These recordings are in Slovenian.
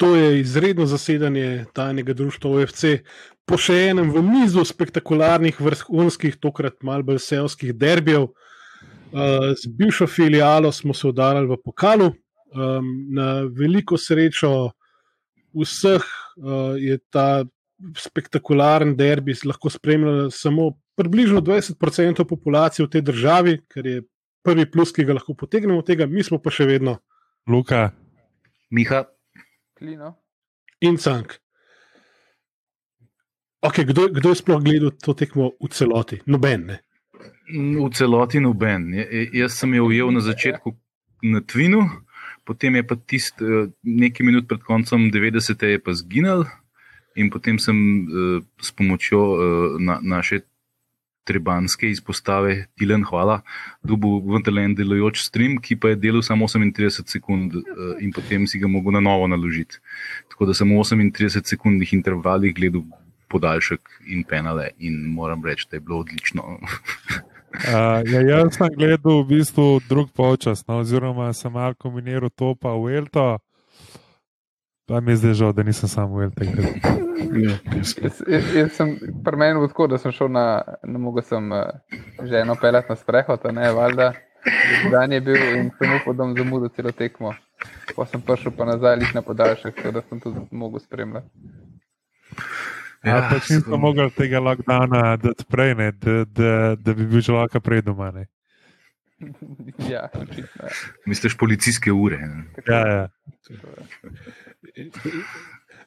to je izredno zasedanje tajnega društva OFC. Po še enem v nizu spektakularnih, vrhunskih, tokrat malce bolj selskih derbijev, uh, z bivšo filijalo smo se udarili v pokalu. Na veliko srečo vseh uh, je ta spektakularen derbi lahko spremljala samo približno 20% populacije v tej državi, ker je prvi plus, ki ga lahko potegnemo od tega, mi smo pa še vedno. Luka, Miha, Klino. In cank. Okay, kdo, kdo je sploh gledal to tekmo v celoti? Noben. Ne? v celoti noben. Ja- ja- Jaz sem jo ujel na začetku na Twinu, potem je pa tisti nekaj minut pred koncem 90. je pa zginil, in potem sem eh, s pomočjo eh, na, naše trebanske izpostave, Tilen, hvala, dobil vendarle en delujoč stream, ki pa je delal samo 38 sekund eh, in potem si ga mogel na novo naložiti. Tako da sem v 38 sekundnih intervalih gledal podaljšek in penale in moram reči, da je bilo odlično. Uh, ja, jaz sem gledal v bistvu drug polčas, no, oziroma sem malo kombiniral to pa v Elto. Pa mi je zdaj žal, da nisem sam v. Ja, jaz- Jaz, sem pri meni bilo tako, da sem šel na, ne mogel sem uh, ženo peljati na sprehod, ne, valjda. Dan je bil in sem upal, da bom zamudil celo tekmo. Pa sem prišel pa nazaj lik na podaljšek, tako da sem tudi mogel spremljati. Ja, pač nisem sem- mogel tega lockdowna dati prej, ne, da, da, da bi bil človek prej doma. Ne. Ja, očitno. ja. Misliš policijske ure? Ne? Ja, ja.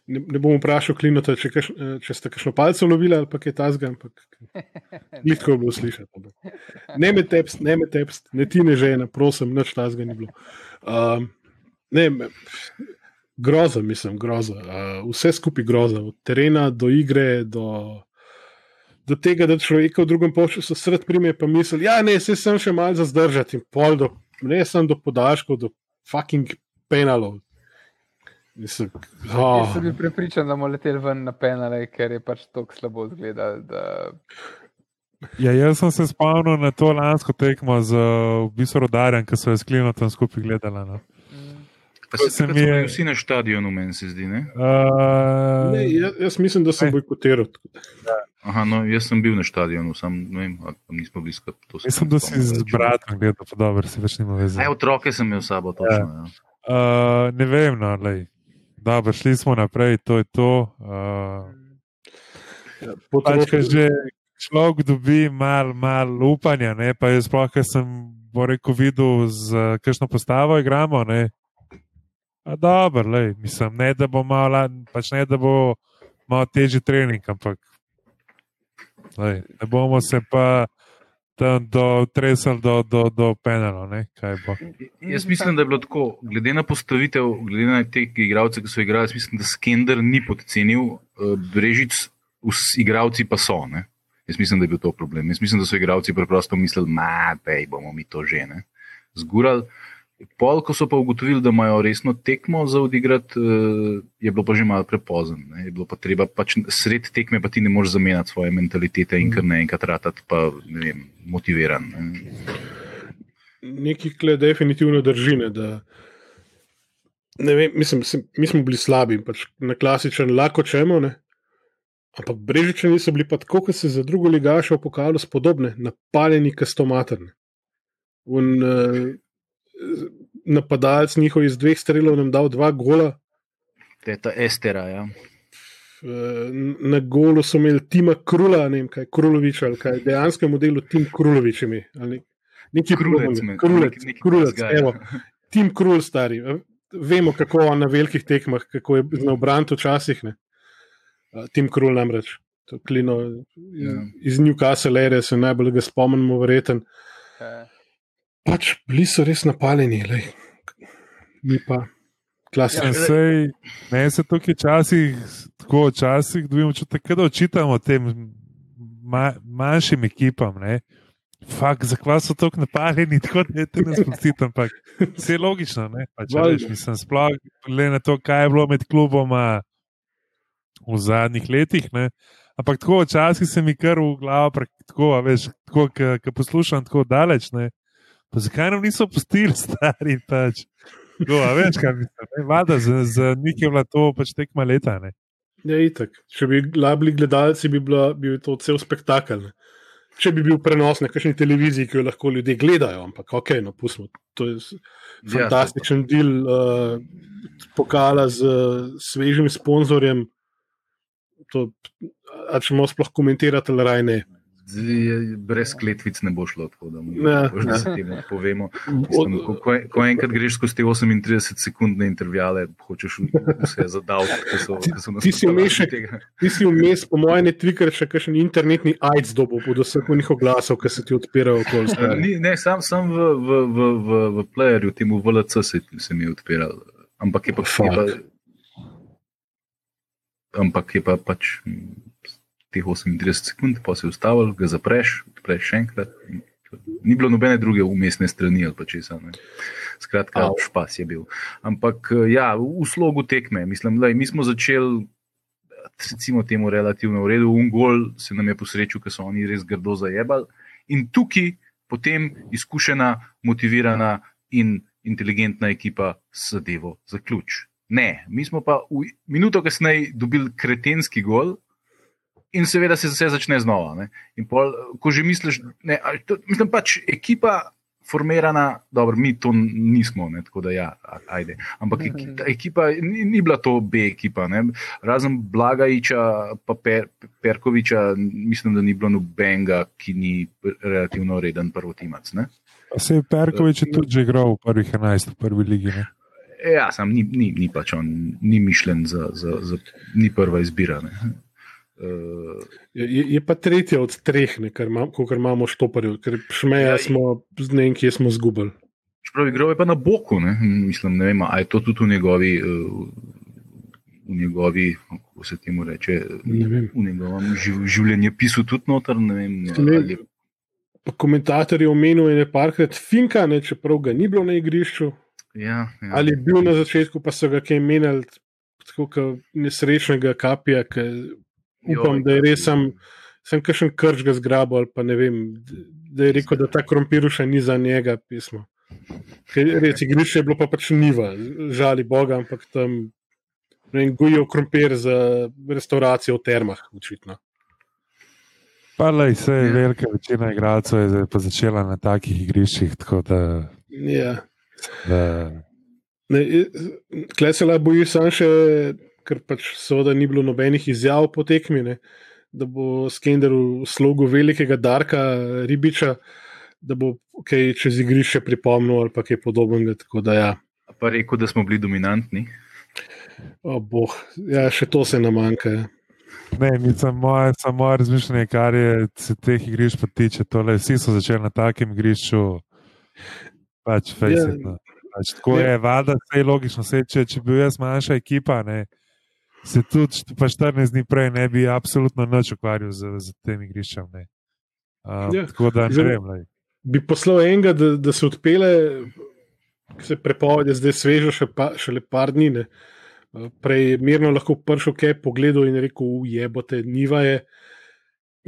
Ne, ne bom vprašal, klinota, če, kaš, če ste kakšno palco lovili ali pa kaj tasga, ampak lahko je bilo slišati. Ne me tepst, ne me tepst, ne ti ne žena, prosim, nič tasga ni bilo. Um, ne, me- groza, mislim, groza. Uh, vse skupaj groza, od terena do igre, do, do tega, da človek v drugem polčasu sred prime pa misli, ja, ne, se sem še malce zdržati in pol do, ne sem do podaljškov, do fucking penalov. Mislim, Jaz oh. sem bil prepričan, da bomo leteli ven na penale, ker je pač tako slabo izgledal. Da... Ja, jaz sem se spomnil na to lansko tekmo z v bistvu rodarjem, ki so jo sklino tam skupaj gledali. No. Pa se se mi je- vsi na stadionu, meni se zdi. Ne? Uh, Ne, jaz, jaz mislim, da sem bojkotiral. Aha, no, jaz sem bil na stadionu, sam ne vem, ali nismo bili skupaj. to se Mislim, ne da si z bratom gledal, pa dobro, si več nima veze. Aj, otroke sem imel s sabo, točno. Ja. Uh, ne vem, no, lej. Dobro, šli smo naprej, to je to. Uh, pač, ker že človek dobi malo mal upanja, ne, pa jaz sploh, ker sem bo rekel, videl, z kakšno postavo igramo. Ne. A dobro, lej, mislim, ne da bo malo, pač ne da bo malo težji trening, ampak lej, ne bomo se pa tam do tresali do, do, do bo. Jaz mislim, da je bilo tako, glede na postavitev, glede na te igralce, ki so igrali, mislim, da Skender ni podcenil, uh, Brežic, vsi igralci pa so. Ne? Jaz mislim, da je bil to problem. Jaz mislim, da so igralci preprosto mislili, da bomo mi to že ne. Zgural. Pol, ko so pa ugotovili, da imajo resno tekmo za odigrati, eh, je bilo pa že malo prepozno. Je bilo pa treba, pač sred tekme pa ti ne moreš zamenjati svoje mentalitete in kar naenkrat ratati pa ne vem, motiviran. Ne. Nekaj, kle definitivno drži. Ne, da, ne vem, mislim, mi smo bili slabi, pač na klasičen lahko čemo. Ne, ampak brežičani so bili pa tako, kot se za drugo ligašo v pokalu spodobne, napaljeni kastomatrne. Un, uh, napadalec njihov iz dveh strelov nam dal dva gola. Teta Estera, ja. Na golu so imeli Tima Krula, ne vem kaj, Krulovič ali kaj, dejansko modelu Tim Krulovič ime. ali Neki Krulec, me- Krulec, neki- neki Krulec, evo. Tim Krul, stari. Vemo, kako on na velikih tekmah, kako je na obrantu včasih. Ne? Tim Krul namreč. To klino iz, Ja. iz Newcastle ere se najbolj ga spomnimo, verjeten. Ja. Pač bili so res napaljeni, lej. mi pa Ja, klasični. sej, ne, se tukaj včasih, tako včasih dobimo občutek, da očitamo tem ma, manjšim ekipam. Ne. Fak, zakaj so tako napaljeni, tako da te ne spustite, ampak vse je logično. Ne, pač, a Valjda. veš, mislim, sploh glede na to, kaj je bilo med kluboma v zadnjih letih. Ne. Ampak tako včasih se mi kar v glavo, tako, veš, tako, ki poslušam tako daleč. Ne. Pa zakaj nam niso pustili, stari pač? No, a veš, kaj mislim. Vada, za, za njih je bila to pač tekma leta. Ne? Ja, itak. Če bi bili gledalci, bi, bila, bi bil to cel spektakel. Ne? Če bi bil prenos na kakšni televiziji, ki jo lahko ljudje gledajo, ampak ok, no, pustimo. To je fantastičen ja, del uh, pokala z uh, svežim sponzorjem. To, a če moramo sploh komentirati, ali raj ne. Brez kletvic ne bo šlo, tako da lahko ja, ja. temu povemo. Mislim, ko, ko, enkrat greš skozi te 38 sekundne intervale, hočeš vse zadaviti, ki so, ki so nas prišli. Ti si vmes, po mojem, trikrat še kakšen internetni AIDS dobo pod vseh njihov glasov, ki se ti odpirajo okoli. Ne, sam, sam v, v, v, v, v playerju, temu VLC se, se mi je odpiral. Ampak je pa, je pa, ampak je pa pač teh 38 sekund, pa si ustavil, ga zapreš, odpreš še enkrat. Ni bilo nobene druge umestne strani ali pa česa. Ne. Skratka, oh. špas je bil. Ampak ja, v slogu tekme, mislim, da mi smo začeli, recimo, temu relativno v redu, un gol se nam je posrečil, ker so oni res grdo zajebali. In tukaj potem izkušena, motivirana in inteligentna ekipa zadevo zaključ. Ne, mi smo pa v minuto kasneje dobili kretenski gol, in seveda se vse začne znova. Pol, ko že misliš, da je pač ekipa formirana, dobro, mi to nismo, ne, tako da ja, ajde. Ampak ekipa ni, ni bila to B ekipa, ne. razen Blagajča, pa per, Perkoviča, mislim, da ni bilo nobenega, ki ni relativno reden prvotimac. Se je Perkovič uh, tudi že igral v prvih 11, v prvi ligi. Ne? Ja, sam ni, ni, ni pač on, ni mišljen za, za, za ni prva izbira. Ne. Uh, je, je pa tretja od treh, kar, mam, kar imamo štoparjev, ker šmeja ja, smo z dnem, ki smo zgubili. Čeprav igral je pa na boku, ne? mislim, ne vem, ali je to tudi v njegovi, uh, v njegovi kako se temu reče, v njegovem živ, življenju pisu tudi noter. Ne vem, ne, ali... Komentator je omenil ene parkrat Finka, ne, čeprav ga ni bilo na igrišču. Ja, ja. Ali je bil na začetku, pa so ga kaj menili, tako nesrečnega kapija, ki upam, jo, da je res sem, sem kakšen krč ga zgrabil, ali pa ne vem, da je rekel, da ta krompir še ni za njega pismo. Res, igrišče je bilo pa pač niva, žali Boga, ampak tam gojijo krompir za restauracijo v termah, očitno. Pa le, vse je ja. velika večina igralcev je pa začela na takih igriščih. Da, ja. da... Klej se lahko bojiš, samo še ker pač seveda ni bilo nobenih izjav po tekmi, ne, da bo Skender v slogu velikega Darka Ribiča, da bo kaj čez igrišče pripomnil ali kaj podobnega. Ja. Pa rekel, da smo bili dominantni. O, boh, ja, še to se nam manjka. Ja. Ne, mislim, moje, samo moje razmišljanje, kar je se teh igrišč tiče. Tole, vsi so začeli na takem igrišču, pač Facebook. Ja. No. Pač, tako je, vada, vse je logično. Vse, če, če bi bil jaz manjša ekipa, ne, se tudi pa 14 dni prej ne bi absolutno nič ukvarjal z, z tem igriščem. Uh, ja, tako da ne vem. Lej. Bi poslal enega, da, da se odpele, ki se prepovedi, zdaj svežo, še, pa, še le par dni. Ne. Prej je mirno lahko prišel, kaj pogledal in rekel: Ujebote, niva je.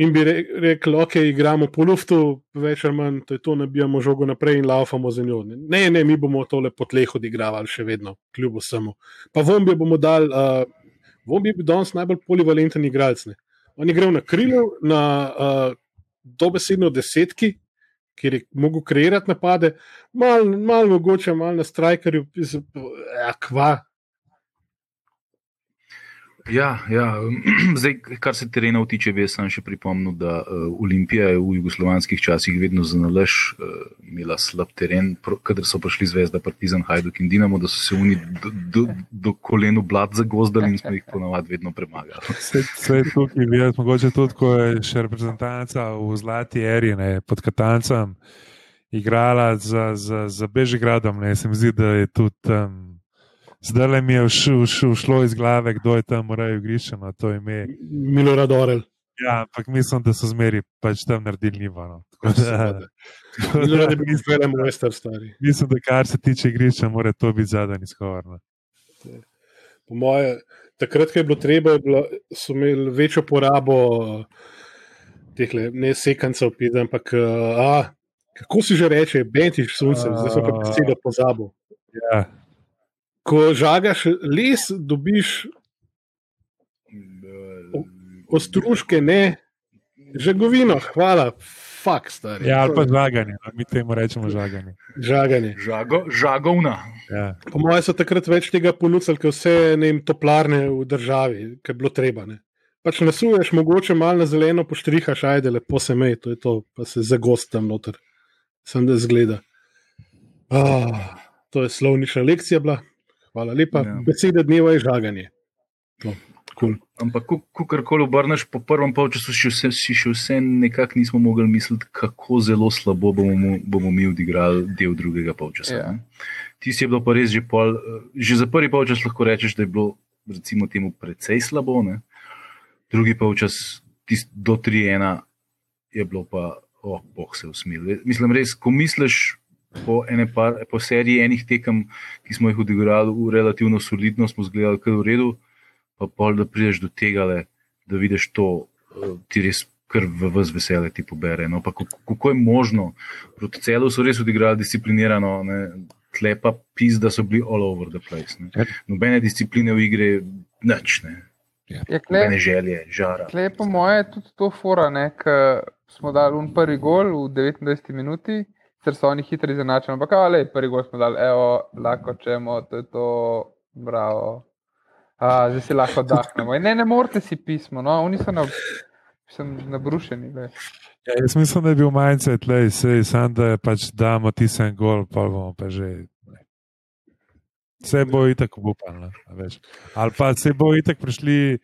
In bi rekel, ok, igramo po luftu, več ali manj, to je to, nabijamo žogo naprej in laufamo za njo. Ne, ne, mi bomo tole po tleh odigravali še vedno, kljub vsemu. Pa vam bi bomo dali. Uh, Von bi bil danes najbolj polivalenten igralec. Ne. On je igral na krilu, na uh, dobesedno desetki, kjer je mogel kreirati napade, malo mal mogoče, malo na strajkerju, akva, Ja, ja. Zdaj, kar se terena tiče, jaz še pripomnil, da uh, Olimpija je v jugoslovanskih časih vedno za nalaž uh, imela slab teren, kadar so prišli zvezda Partizan, Hajduk in Dinamo, da so se oni do, do, do kolenu blad zagozdali in smo jih ponavadi vedno premagali. Vse je tukaj, bi jaz mogoče tudi, ko je še reprezentanca v Zlati eri, ne, pod Katancem, igrala za, za, za Bežigradom, ne, se mi zdi, da je tudi. Um, Zdaj le mi je všlo iz glave, kdo je tam moral igrišče na to ime. Milorad Orel. Ja, ampak mislim, da so zmeri pač tam naredili nivo. No. Milorad je bil izveden mojster stari. Mislim, da kar se tiče igrišča, mora to biti zadnji izhovor. No. Po moje, takrat, ko je bilo treba, je bilo, so imeli večjo porabo teh ne sekancev, ampak a, kako si že reče, bentiš sunce, zdaj so pa besedo pozabo. Ja. Ko žagaš les, dobiš ostružke, ne, žegovino, hvala, stari. Ja, ali pa žaganje, no, mi temu rečemo žaganje. Žaganje. Žago, žagovna. Ja. Po mojem so takrat več tega ponudili, kot vse ne vem, toplarne v državi, ki je bilo treba. Ne. Pač nasuješ, mogoče malo na zeleno poštrihaš, ajde, lepo se mej, to je to, pa se zagost tam noter, sem da zgleda. Ah, to je slovnična lekcija bila, hvala lepa. Ja. Beseda dneva je žaganje. To, cool. Ampak, ko karkoli obrneš po prvem polčasu, si še, si še vse nekako nismo mogli misliti, kako zelo slabo bomo, bomo mi odigrali del drugega polčasa. Ja. ne. Tisti je bilo pa res že pol, že za prvi polčas lahko rečeš, da je bilo, recimo, temu precej slabo. Ne? Drugi polčas, tisti do 3-1, je bilo pa, oh, boh se usmil. Mislim, res, ko misliš. Po, ene par, po seriji enih tekem, ki smo jih odigrali relativno solidno, smo zgledali kar v redu, pa pol, da prideš do tega, le, da vidiš to, eh, ti res kar v vas veselje ti pobere. No, pa kako, kako je možno, proti celu so res odigrali disciplinirano, ne, tle pa pis, da so bili all over the place. Ne. Ja. Nobene discipline v igri, nič, ne. Je nobene kle, želje, žara. kle po moje tudi to fora, ker smo dali un prvi gol v 29 minuti, ker so oni hitri zanačeni. Ampak, ali prvi gol smo dali, evo, lahko čemo, to je to, bravo. A, zdaj si lahko dahnemo. In ne, ne morete si pismo, no, oni so na, sem nabrušeni. glej. Ja, jaz mislim, da je bil majce tlej, sej, sam da pač damo ti en gol, pa bomo pa že. Vse bo itak upano. Ali pa se bo itak prišli.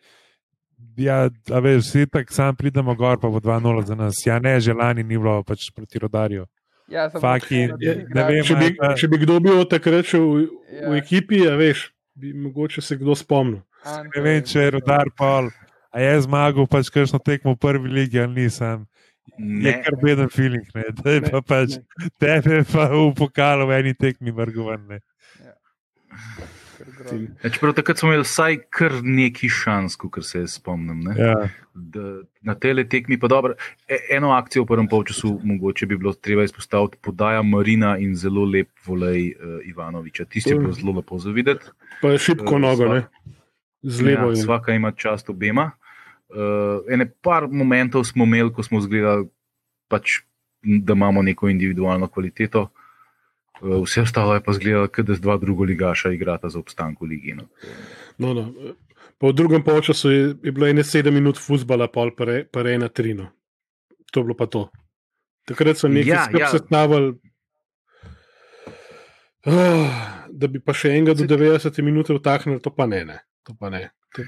Ja, veš, vsi tako sam pridemo gor, pa bo 2-0 za nas. Ja, ne, že lani ni bilo pač proti rodarju. Ja, Faki, Je- ne vem, Če bi, če bi kdo bil takrat še v, Ja. v ekipi, a veš, bi mogoče se kdo spomnil. Ante, Ne vem, če je rodar pol. A je zmagal pač kakšno tekmo v prvi ligi ali nisem. Je Ne, kar beden feeling, ne. da je pa pač ne. tebe pa v pokalu v eni tekmi vrgovan. ne. Ja, Čeprav takrat smo imeli vsaj kar neki šans, kot se jaz spomnim. Ne? Ja. da na tele tekmi pa dobro. E, eno akcijo v prvem polčasu mogoče bi bilo treba izpostaviti, podaja Marina in zelo lep volej uh, Ivanoviča. Tisti je bilo zelo lepo zavideti. Pa je šipko Eh, nogo, sva- ne? z levo. Ja, svaka ima čast obema. Uh, ene par momentov smo imeli, ko smo zgledali, pač, da imamo neko individualno kvaliteto. Vse ostalo je pa zgledalo, kot da z dva druga ligaša igrata za obstanek v ligi. No. No, no. Po drugem polčasu je, je bilo ene sedem minut fusbala, pol pa re- pa ena trino. To je bilo pa to. Takrat so nekaj Ja, ja, ja. ja. sestavili. Oh, da bi pa še enega do 90 minut vtaknili, to pa ne. ne. To pa ne. To,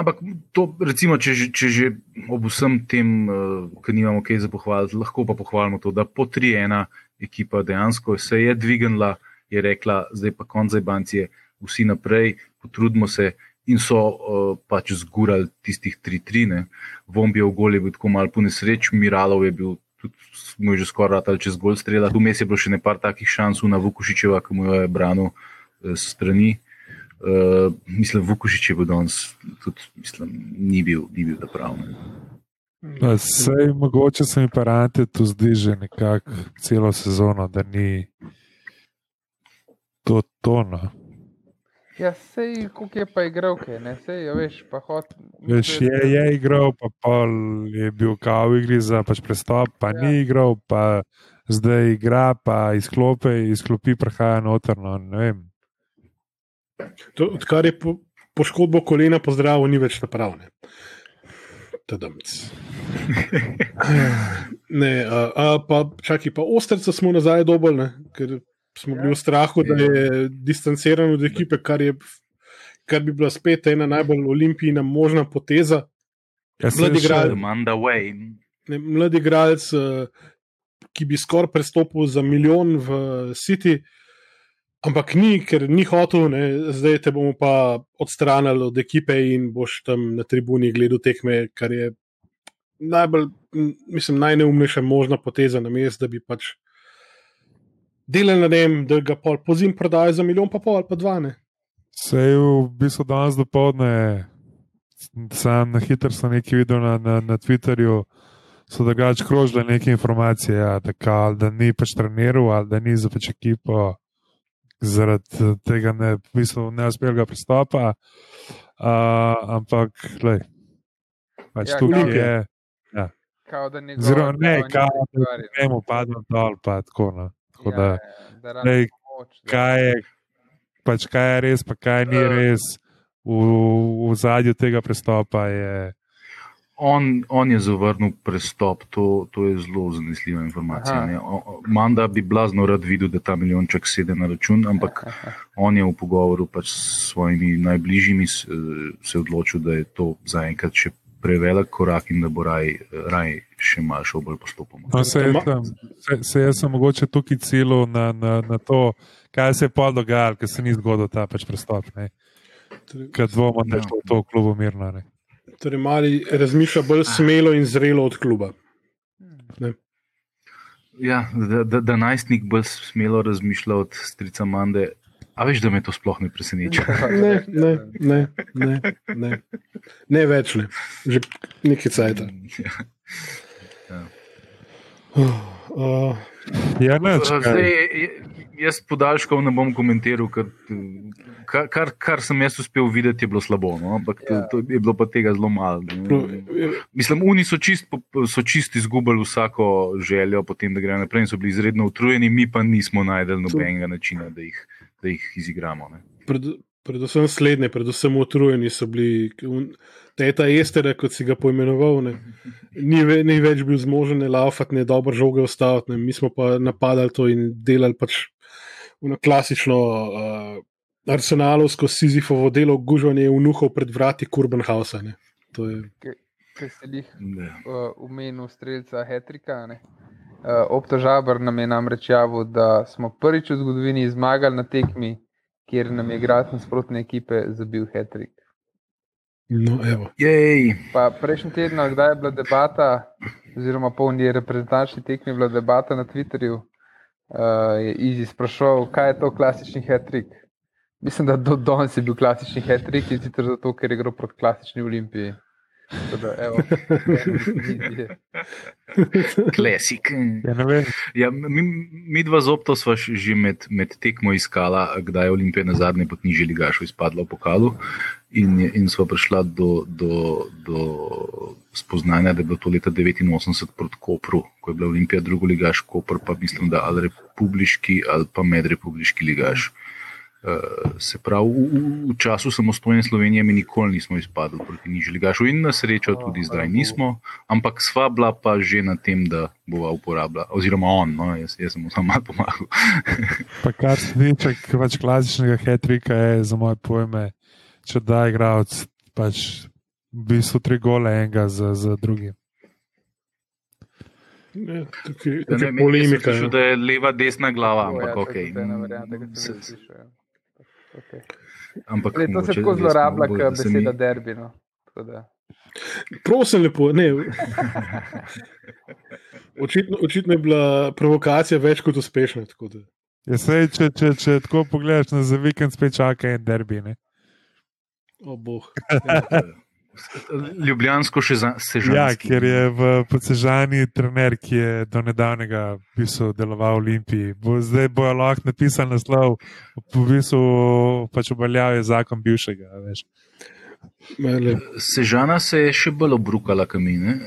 Ampak, to, recimo, če, če že ob vsem tem, uh, ki nimamo kaj za pohvaliti, lahko pa pohvalimo to, da po 3-1 ekipa dejansko se je dvignila, je rekla, zdaj pa konc bancije, vsi naprej, potrudimo se. In so uh, pač zgurali tistih 3-3, ne. Vombijev gol je bil tako malo po nesreč, Miralov je bil tudi, smo že skoraj ratali čez gol strela. Tu mes je bilo še nekaj takih šans, na Vukušičeva, ki mu je branil s strani. Uh, mislim, Vukušič je bil danes, tudi mislim, ni bil, ni bil ta pravi. Pa Sej, mogoče se mi pa rante tu zdi že nekako celo sezono, da ni to tono. Ja, sej, koliko je pa igral, kaj ne, sej, ja, veš, pa hod. Veš, je, je igral, pa pol je bil kao v igri za pač prestop, pa ja. ni igral, pa zdaj igra, pa izklope, izklopi, prehaja notrno. Ne vem. to, odkar je po, poškodbo kolena pozdravil, ni več napravne. Tadamc. Ne, a, a, pa čakaj, pa ostrca smo nazaj dobili, ne, ker smo bili v strahu, da je distanciran od ekipe, kar, je, kar bi bila spet ena najbolj olimpijna možna poteza. Jaz sem Way. Ne, mladi igralec, eh, ki bi skoraj prestopil za milijon v City, ampak ni, ker ni hotel, ne, zdaj te bomo pa odstranili od ekipe in boš tam na tribuni gledal tekme, kar je najbolj, mislim, najneumnejša možna poteza na mest, da bi pač delali na tem, da ga pol pozim prodajo za milijon, pa pol ali pa dva. Ne. Sej v bistvu danes dopoledne, sam na hitro sem nekaj videl na, na, na Twitterju, so drugače krožile neke informacije, ja, da, kao, da ni pač treniral da ni za pač ekipo. Zaradi tega ne, v bistvu neuspelega pristopa. Uh, ampak, lej, pač Ja, tukaj kao- je. Kao da njegova Oziroma, ne, kao da prekvarjena. ne mu padlo dol, pa tako. No. tako da, Ja, ja, da lej, pomoč, da- kaj je, pač kaj je res, pa kaj ni Eh. res. V, v zadju tega pristopa je. On, on je zavrnil prestop, to, to je zelo zanesljiva informacija. Aha. ne. O- Manda bi blazno rad videl, da ta milijonček sede na račun, ampak on je v pogovoru pač s svojimi najbližjimi se odločil, da je to zaenkrat še prevelik korak in da bo raj, raj še malo šel bolj postopoma. No, se, Ma- sem, se, se jaz sem mogoče tukaj cilil na, na, na to, kaj se je pa dogajalo, ker se ni zgodil ta pač prestop. ne. Torej, Ker dvomim, da je Ja. to v klubu mirno. Ne. Torej mali razmišlja bolj smelo in zrelo od kluba. Ja, da, da, da najstnik bolj smelo razmišlja od strica Mande. A veš, da me to sploh ne preseneča. Ne, ne, ne, ne, ne, ne več ne, že nekaj cajt. Uh, Ja, neč, Zdaj, kaj. je- jaz podaljškov ne bom komentiral, ker kar, kar, kar sem jaz uspel videti, je bilo slabo. No? Ampak to, Ja. to je bilo pa tega zelo malo. no, Mislim, oni so čist, so čist izgubili vsako željo, potem, da grejo naprej in so bili izredno utrujeni, mi pa nismo najdel nobenega načina, da jih, da jih izigramo. Ne? pred, predvsem slednje, predvsem utrujeni so bili. Teta Estera, kot si ga poimenoval, ne, ni, ve, ni več bil zmožen ne laufati, ne dobro žoge ustaviti. Ne. Mi smo pa napadali to in delali pač klasično uh, arsenalovsko Sizifovo delo, gužvanje vnuhov pred vrati Kurbenhausa. ne. To je Ker si jih Ne. uh, umenil streljca Hetrika. ne. Uh, Obtožabar nam je namreč javil, da smo prvič v zgodovini zmagali na tekmi, kjer nam je igrati nasprotne ekipe zabil Hetrik. No, evo. Jej, Pa prejšnji teden, kdaj je bila debata, oziroma polni reprezentančni tekmi, je bila debata na Twitterju, uh, je Izi sprašal, kaj je to klasični hetrik. Mislim, da do danes je bil klasični hetrik in sicer zato, ker je igral proti klasični Olimpiji. Da, evo, klasik. Ja, ne vem, Ja, mi, mi dva z Opto sva že med, med tekmo iskala, kdaj je Olimpija na zadnje pod nižji ligašu izpadla v pokalu. In, in sva prišla do, do, do spoznanja, da je bilo to leta 89 proti Kopru, ko je bila Olimpija drugo ligaš, Koper pa mislim, da ali republiški ali pa medrepubliški ligaš. Uh, se pravi, v, v, času samostojne Slovenije mi nikoli nismo izpadli proti nižji ligašu in na srečo tudi zdaj nismo, ampak sva bila pa že na tem, da bova uporabljala, oziroma on, no, jaz, jaz sem mu samo malo pomagal. pa kar se tiče pač klasičnega hetrika, je za moje pojme, če da igralec pač v bistvu tri gole enega za, za drugim. Ne, tukaj Ja, tukaj ne, je polemika. slišal, ja. da je leva, desna glava, O, ampak ja, ok. to je tudi ena varianta, ki sem Se- jo slišal, ja. Okay. Ampak Lej, to se tako zlorablja, kot beseda derbi. No. Prosim, lepo. Ne. Očitno, očitno je bila provokacija več kot uspešna. tako da. Ja, sej, če, če, če tako pogledaš, na za vikend spet čaka en derbi. Ne? O, boh. Ljubljansko še za, se že. Ja, ker je v Podsežani trener, ki je do nedavnega v bistvu deloval v Olimpiji. Bo, zdaj bojo lahko napisali naslov, v bistvu pač uveljavlja zakon bivšega. Veš. Mele, Sežana se je še bolj obrukala kamine.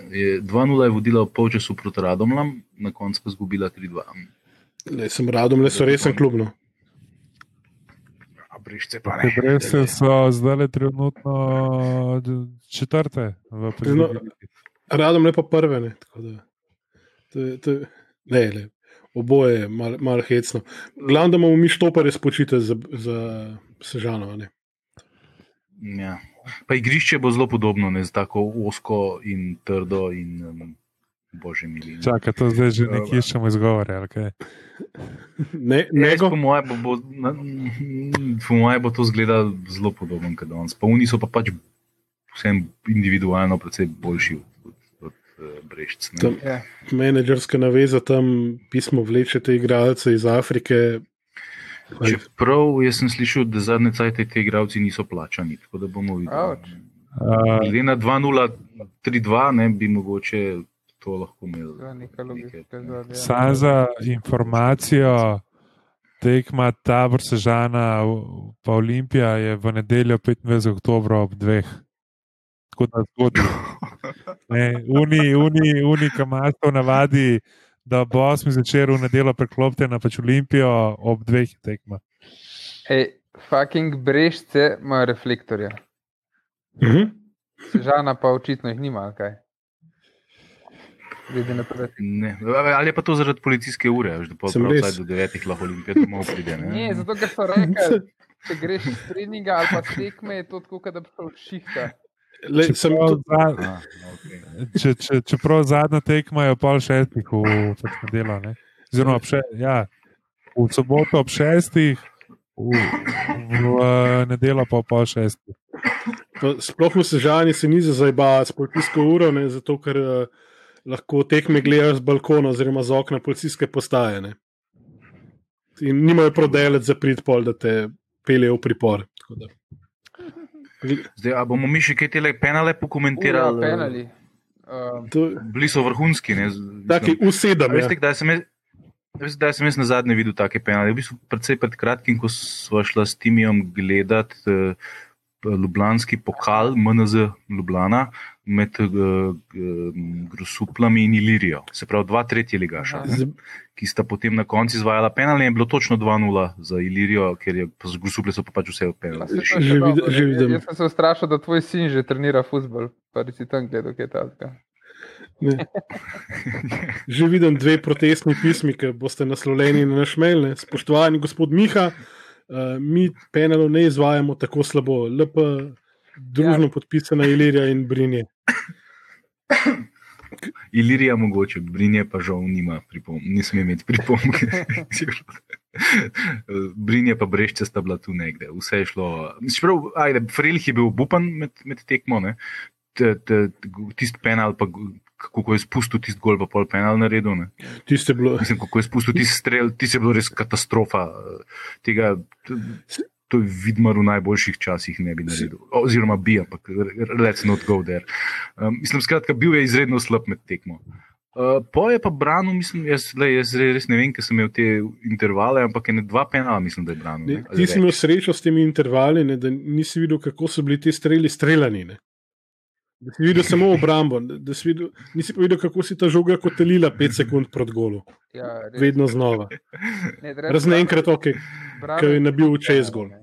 2-0 je vodila v polčasu proti Radomlam, na koncu pa zgubila 3-2. le, sem radom, le so resen klub. A Brišce pa ne. breste so zdaj le trenutno četrte v Prvi. Radom le pa prve. Ne, tako da. to, je- to, je- ne, le, oboje je malo mal hecno. Glavno, da imamo mi štopare spočite za, za sežano. Ne. Ja. Pa igrišče bo zelo podobno, ne, z tako osko in trdo in um, bože mili. ne. Čakaj, to zdaj že nekje iščemo izgovore. ali kaj? Ne, Jaz, nego, po mojem, bo, bo, na- po moje bo to zgleda zelo podobno kot danes. Pa oni so pa pač vsem individualno precej boljši od, od, od Brešč. ne. Tam- Ja. menedžerska naveza tam pismo vlečete igralce iz Afrike. Čeprav jaz sem slišal, da zadnje cajte te igravci niso plačani, tako da bomo videli. Glede na 2-0-3-2, ne bi mogoče to lahko imeli. Je neka logična zadeva. Sam za informacijo, tekma tabor Sežana, pa Olimpija je v nedeljo 25. oktober ob dveh. Tako da zgodbi. Uni, uni, uni, kam imaš to navadi, da bo osmi začer v nedeljo preklopiti na pač Olimpijo ob dveh tekmah. Hej, fucking brežce imajo reflektorje. Mhm. Sežana pa očitno jih nima, kaj. Glede na to, da Ne. Ali je pa to zaradi policijske ure, da Sem prav res. vsaj do devetih lahko olimpijat domov pride. Ne? Ne, zato ker so rekli, če greš iz treninga ali pa tekme, je to tako, da bi šel šihta. Le, sem, Čeprav, to, za, A, okay. če, če, čeprav zadnja tekma je ob pol šestih v ne. Oziroma, ob še, ja, v soboto ob šestih, v, v eh, nedeljo pa ob pol šestih. sploh v Sežani se ni za zajbavati s policijsko uro, ne, zato ker uh, lahko tekme gledajo z balkona oziroma z okna policijske postaje. Ne. In nimajo prodelec za prid pol, da te peljejo v pripor. Tako da. Zdaj, a bomo mi še kaj tele penale Ura, pokomentirali? penali. Um, To, Bili so vrhunski. Ne? taki usedem. Veste, Ja. kdaj sem jaz, veste, kdaj sem jaz na zadnje videl take penale? V bistvu predvsej pred kratkim, ko smo šla s Timijem gledat uh, Ljubljanski pokal MNZ Ljubljana med uh, Grosuplami in Ilirijo. Se pravi, dva tretji ligaša. Ne. ki sta potem na koncu izvajala penal in je bilo točno 2-0 za Ilirijo, ker je z Grusuple so pa pač vse to Že še vid- že vidim. Jaz sem se ustrašil, da tvoj sin že trenira futbol, pa si tam gledal, kaj je ta. Ne. Že vidim dve protestni pismi, ki boste naslovljeni na naš mail. Ne. Spoštovani gospod Miha, uh, mi penalov ne izvajamo tako slabo. LP, družno ja. podpisana Ilirija in Brinje. Ilirija mogoče, Brinje pa žal nima pripomb, ne sme imeti pripomb. Brinje pa brešče sta bila tu nekde, vse je šlo. Čeprav, ajde, Frelih je bil bupan med, med tekmo, ne. Tisti penal, pa kako je spustil tisti gol, pa pol penal naredil. Ne. Tiste bilo. Mislim, kako je spustil tisti strel, ti je bilo res katastrofa. Tega, to je vidmar v najboljših časih ne bi naredil. Oziroma bi, ampak let's not go there. Um, mislim, skratka, bil je izredno slab med tekmo. Uh, po je pa branil, mislim, jaz, le, jaz re- res ne vem, ker sem imel te intervale, ampak je ne dva penala, mislim, da je branil. Ne, Ne, ti si imel srečo s temi intervali, ne, da nisi videl, kako so bili ti streli streljani. Ne. Da si videl samo obrambo, da, si videl, nisi pa videl, kako si ta žoga kotelila 5 sekund pred golu. Ja, res. Vedno znova. Razen enkrat, ok. ko je nabil čez gol. Ne.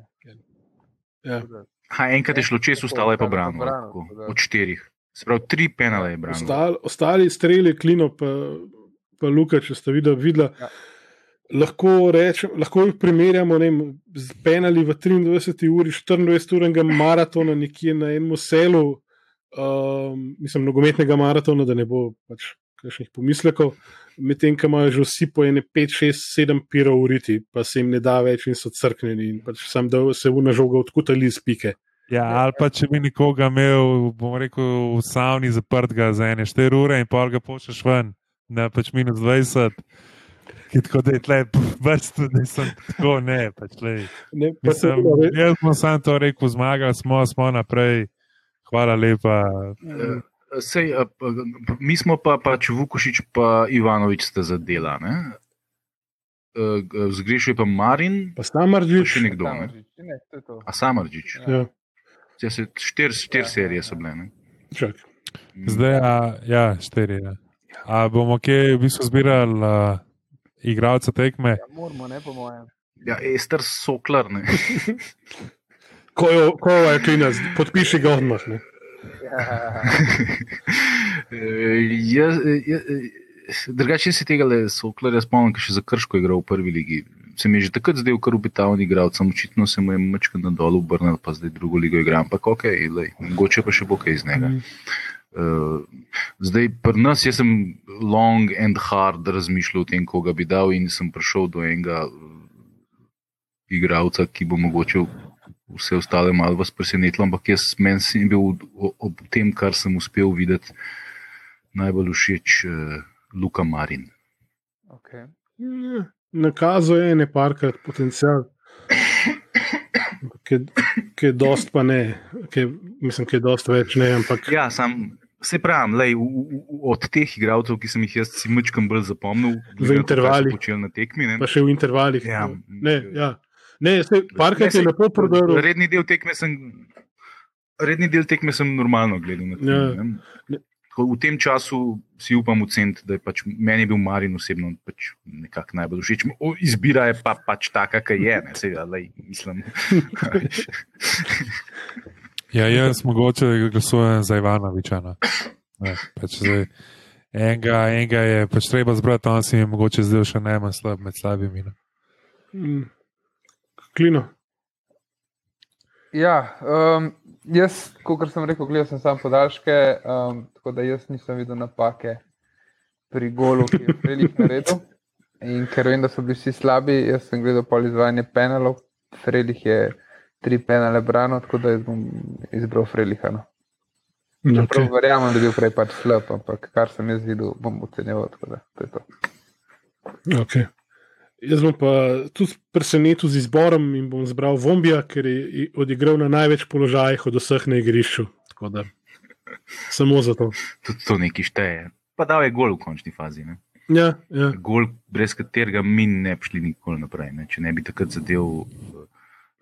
Ja. Ha, enkrat je šlo čez, Tako, ostalo je pa ostalo je pa branil. branil, tako, tako da. Od štirih. Se pravi, tri penale je branil. Ostal, ostali streli, klino, pa, pa Luka, če ste videli, videla. Ja. Lahko, rečem, lahko jih primerjamo vem, z penali v 23 uri, 24-urnega maratona nekje na enem selu, um, mislim, nogometnega maratona, da ne bo pač kakšnih pomislekov, medtem ko imajo že vsi po ene 5, 6, 7 piro uriti, pa se jim ne da več in so crknjeni in pač sam da se vna žoga odkutali iz pike. Ja, ali pa če bi nekoga imel, bom rekel, v savni zaprtega za ene 4 ure in pol ga pošleš ven, na pač minus 20. Ki tako da je tle, vrsto, nisem tako, ne, pač le. Ne, pa Mislim, jaz sem samo to rekel, zmagali smo, smo naprej. Hvala lepa. Sej, a, pa, mi smo pa pač Vukošič pa Ivanovič sta zadela. ne? E, g- Zgrešil je pa Marin, pa pa Samarđič. še nekdo. Ne? Samardžić, Ne, to je to. A Samarđič. Ja, Ja, se- Štiri štir Ja, serije ja, so bile. Ne? čak. Zdaj, a, ja, štiri. Ja. A bomo kje v bistvu zbirali uh, igralce tekme? Ja, moramo, ne po mojem. Ja, Ester Soklar. Ne? Ko jo- ko je klinac, podpiši ga odmah. Ne. Ja, jaz, jaz, drugače se tega le Soklarja spomnim, ki še za Krško je igral v prvi ligi. Se mi je že takrat zdel kar obetaven igralec, očitno se mu je mačka na dolu obrnil, pa zdaj drugo ligo igra, ampak ok, lej, mogoče pa še bo kaj iz njega. Uh, zdaj, pri nas sem long and hard razmišljal o tem, koga bi dal, in sem prišel do enega uh, igralca, ki bo mogoče vse ostale malo vas presenetilo, ampak jaz meni sem bil ob tem, kar sem uspel videti, najbolj všeč uh, Luka Marin. okay. Ja, Nakazuje ene parkrat potencial. Ki je dost pa ne, ki je, mislim, ki je dost več ne, ampak Ja, sam Se pravi, lej, v, v, od teh igralcev, ki sem jih jaz mečkam bolj zapomnil, V intervalih. na tekmi. Ne, Pa še v intervalih. Ja. Ne, ja. Ne se, parkrat Ne, je saj- lepo prodrl. redni del tekme sem. Redni del tekme sem normalno gledal. Na Ja. ne. V tem času si upam oceniti, da je pač meni bil Marin osebno pač nekako najbolj všeč. Izbira je pa pač taka, ki je. Ne, Sej, lej, mislim. Ja, jaz mogoče glasujem za Ivanoviča. no. Ne, pač zdaj, enega, enega je pač treba zbrati, on si je mogoče zdaj še najmanj slab med slabimi. no. Mm. Klino. Ja, um, jaz, kot sem rekel, gledal sem samo podaljške, um, tako da jaz nisem videl napake pri golu, ki je Frelih naredil. In ker vem, da so bili vsi slabi, jaz sem gledal pol izvajanje penalov. Frelih je tri penale branil, tako da jaz bom izbral Freliha. No. Okay. Prav verjamem, da je bil prej pač slab, ampak kar sem jaz videl, bom ocenjeval. tako da to je to. Okay. Jaz bom pa tudi presenetil z izborom in bom zbral Vombija, ker je odigral na največ položajih od vseh na igrišču. Tako da samo zato. Tudi to nekaj šteje. Pa dal je gol v končni fazi. Ne? Ja, ja. Gol, brez katerega mi ne bi šli nikoli naprej. Ne? Če ne bi takrat zadev,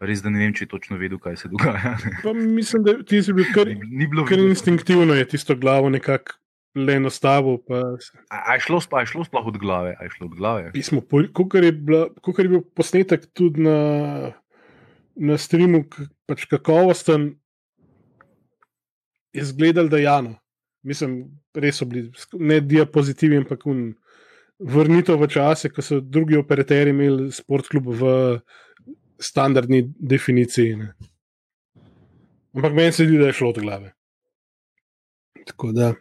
res da ne vem, če je točno vedel, kaj se dogaja. Pa mislim, da ti si bil kar, Ni, ni bilo kar instinktivno, je tisto glavo nekako le nastavil. Pa A, a, je šlo, a je šlo sploh od glave? Šlo od glave? pismo, kot je, bila- kakor je bil posnetek tudi na, na streamu, pač kakovosten, je zgledal, da je Jano. Mislim, res so bili ne diapozitivi, ampak un, vrnitev v čase, ko so drugi operaterji imeli sportklub v standardni definiciji. Ne. Ampak meni se zdi, da je šlo od glave. Tako da,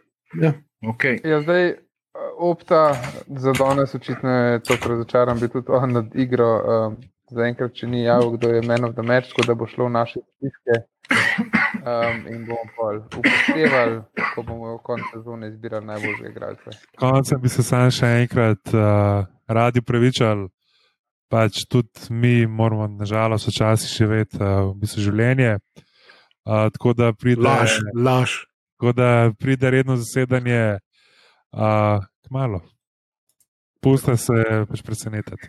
ja. Okay. Ja, zdaj, uh, opta za danes očitno je to razočaran, bi tudi on nad igro. Um, Zaenkrat, če ni javil, kdo je men of the match, tako da bo šlo v naše spiske. Um, in bomo pol upoštevali, ko bomo v koncu sezone izbirali najboljše igralce. Koncem bi se sam še enkrat uh, radi pravičali. Pač tudi mi moramo, nažalost, včasih živeti uh, v bistvu življenje. Uh, tako, da pride, laž, laž. Tako da pride redno zasedanje, uh, malo. Puste se pač presenetiti.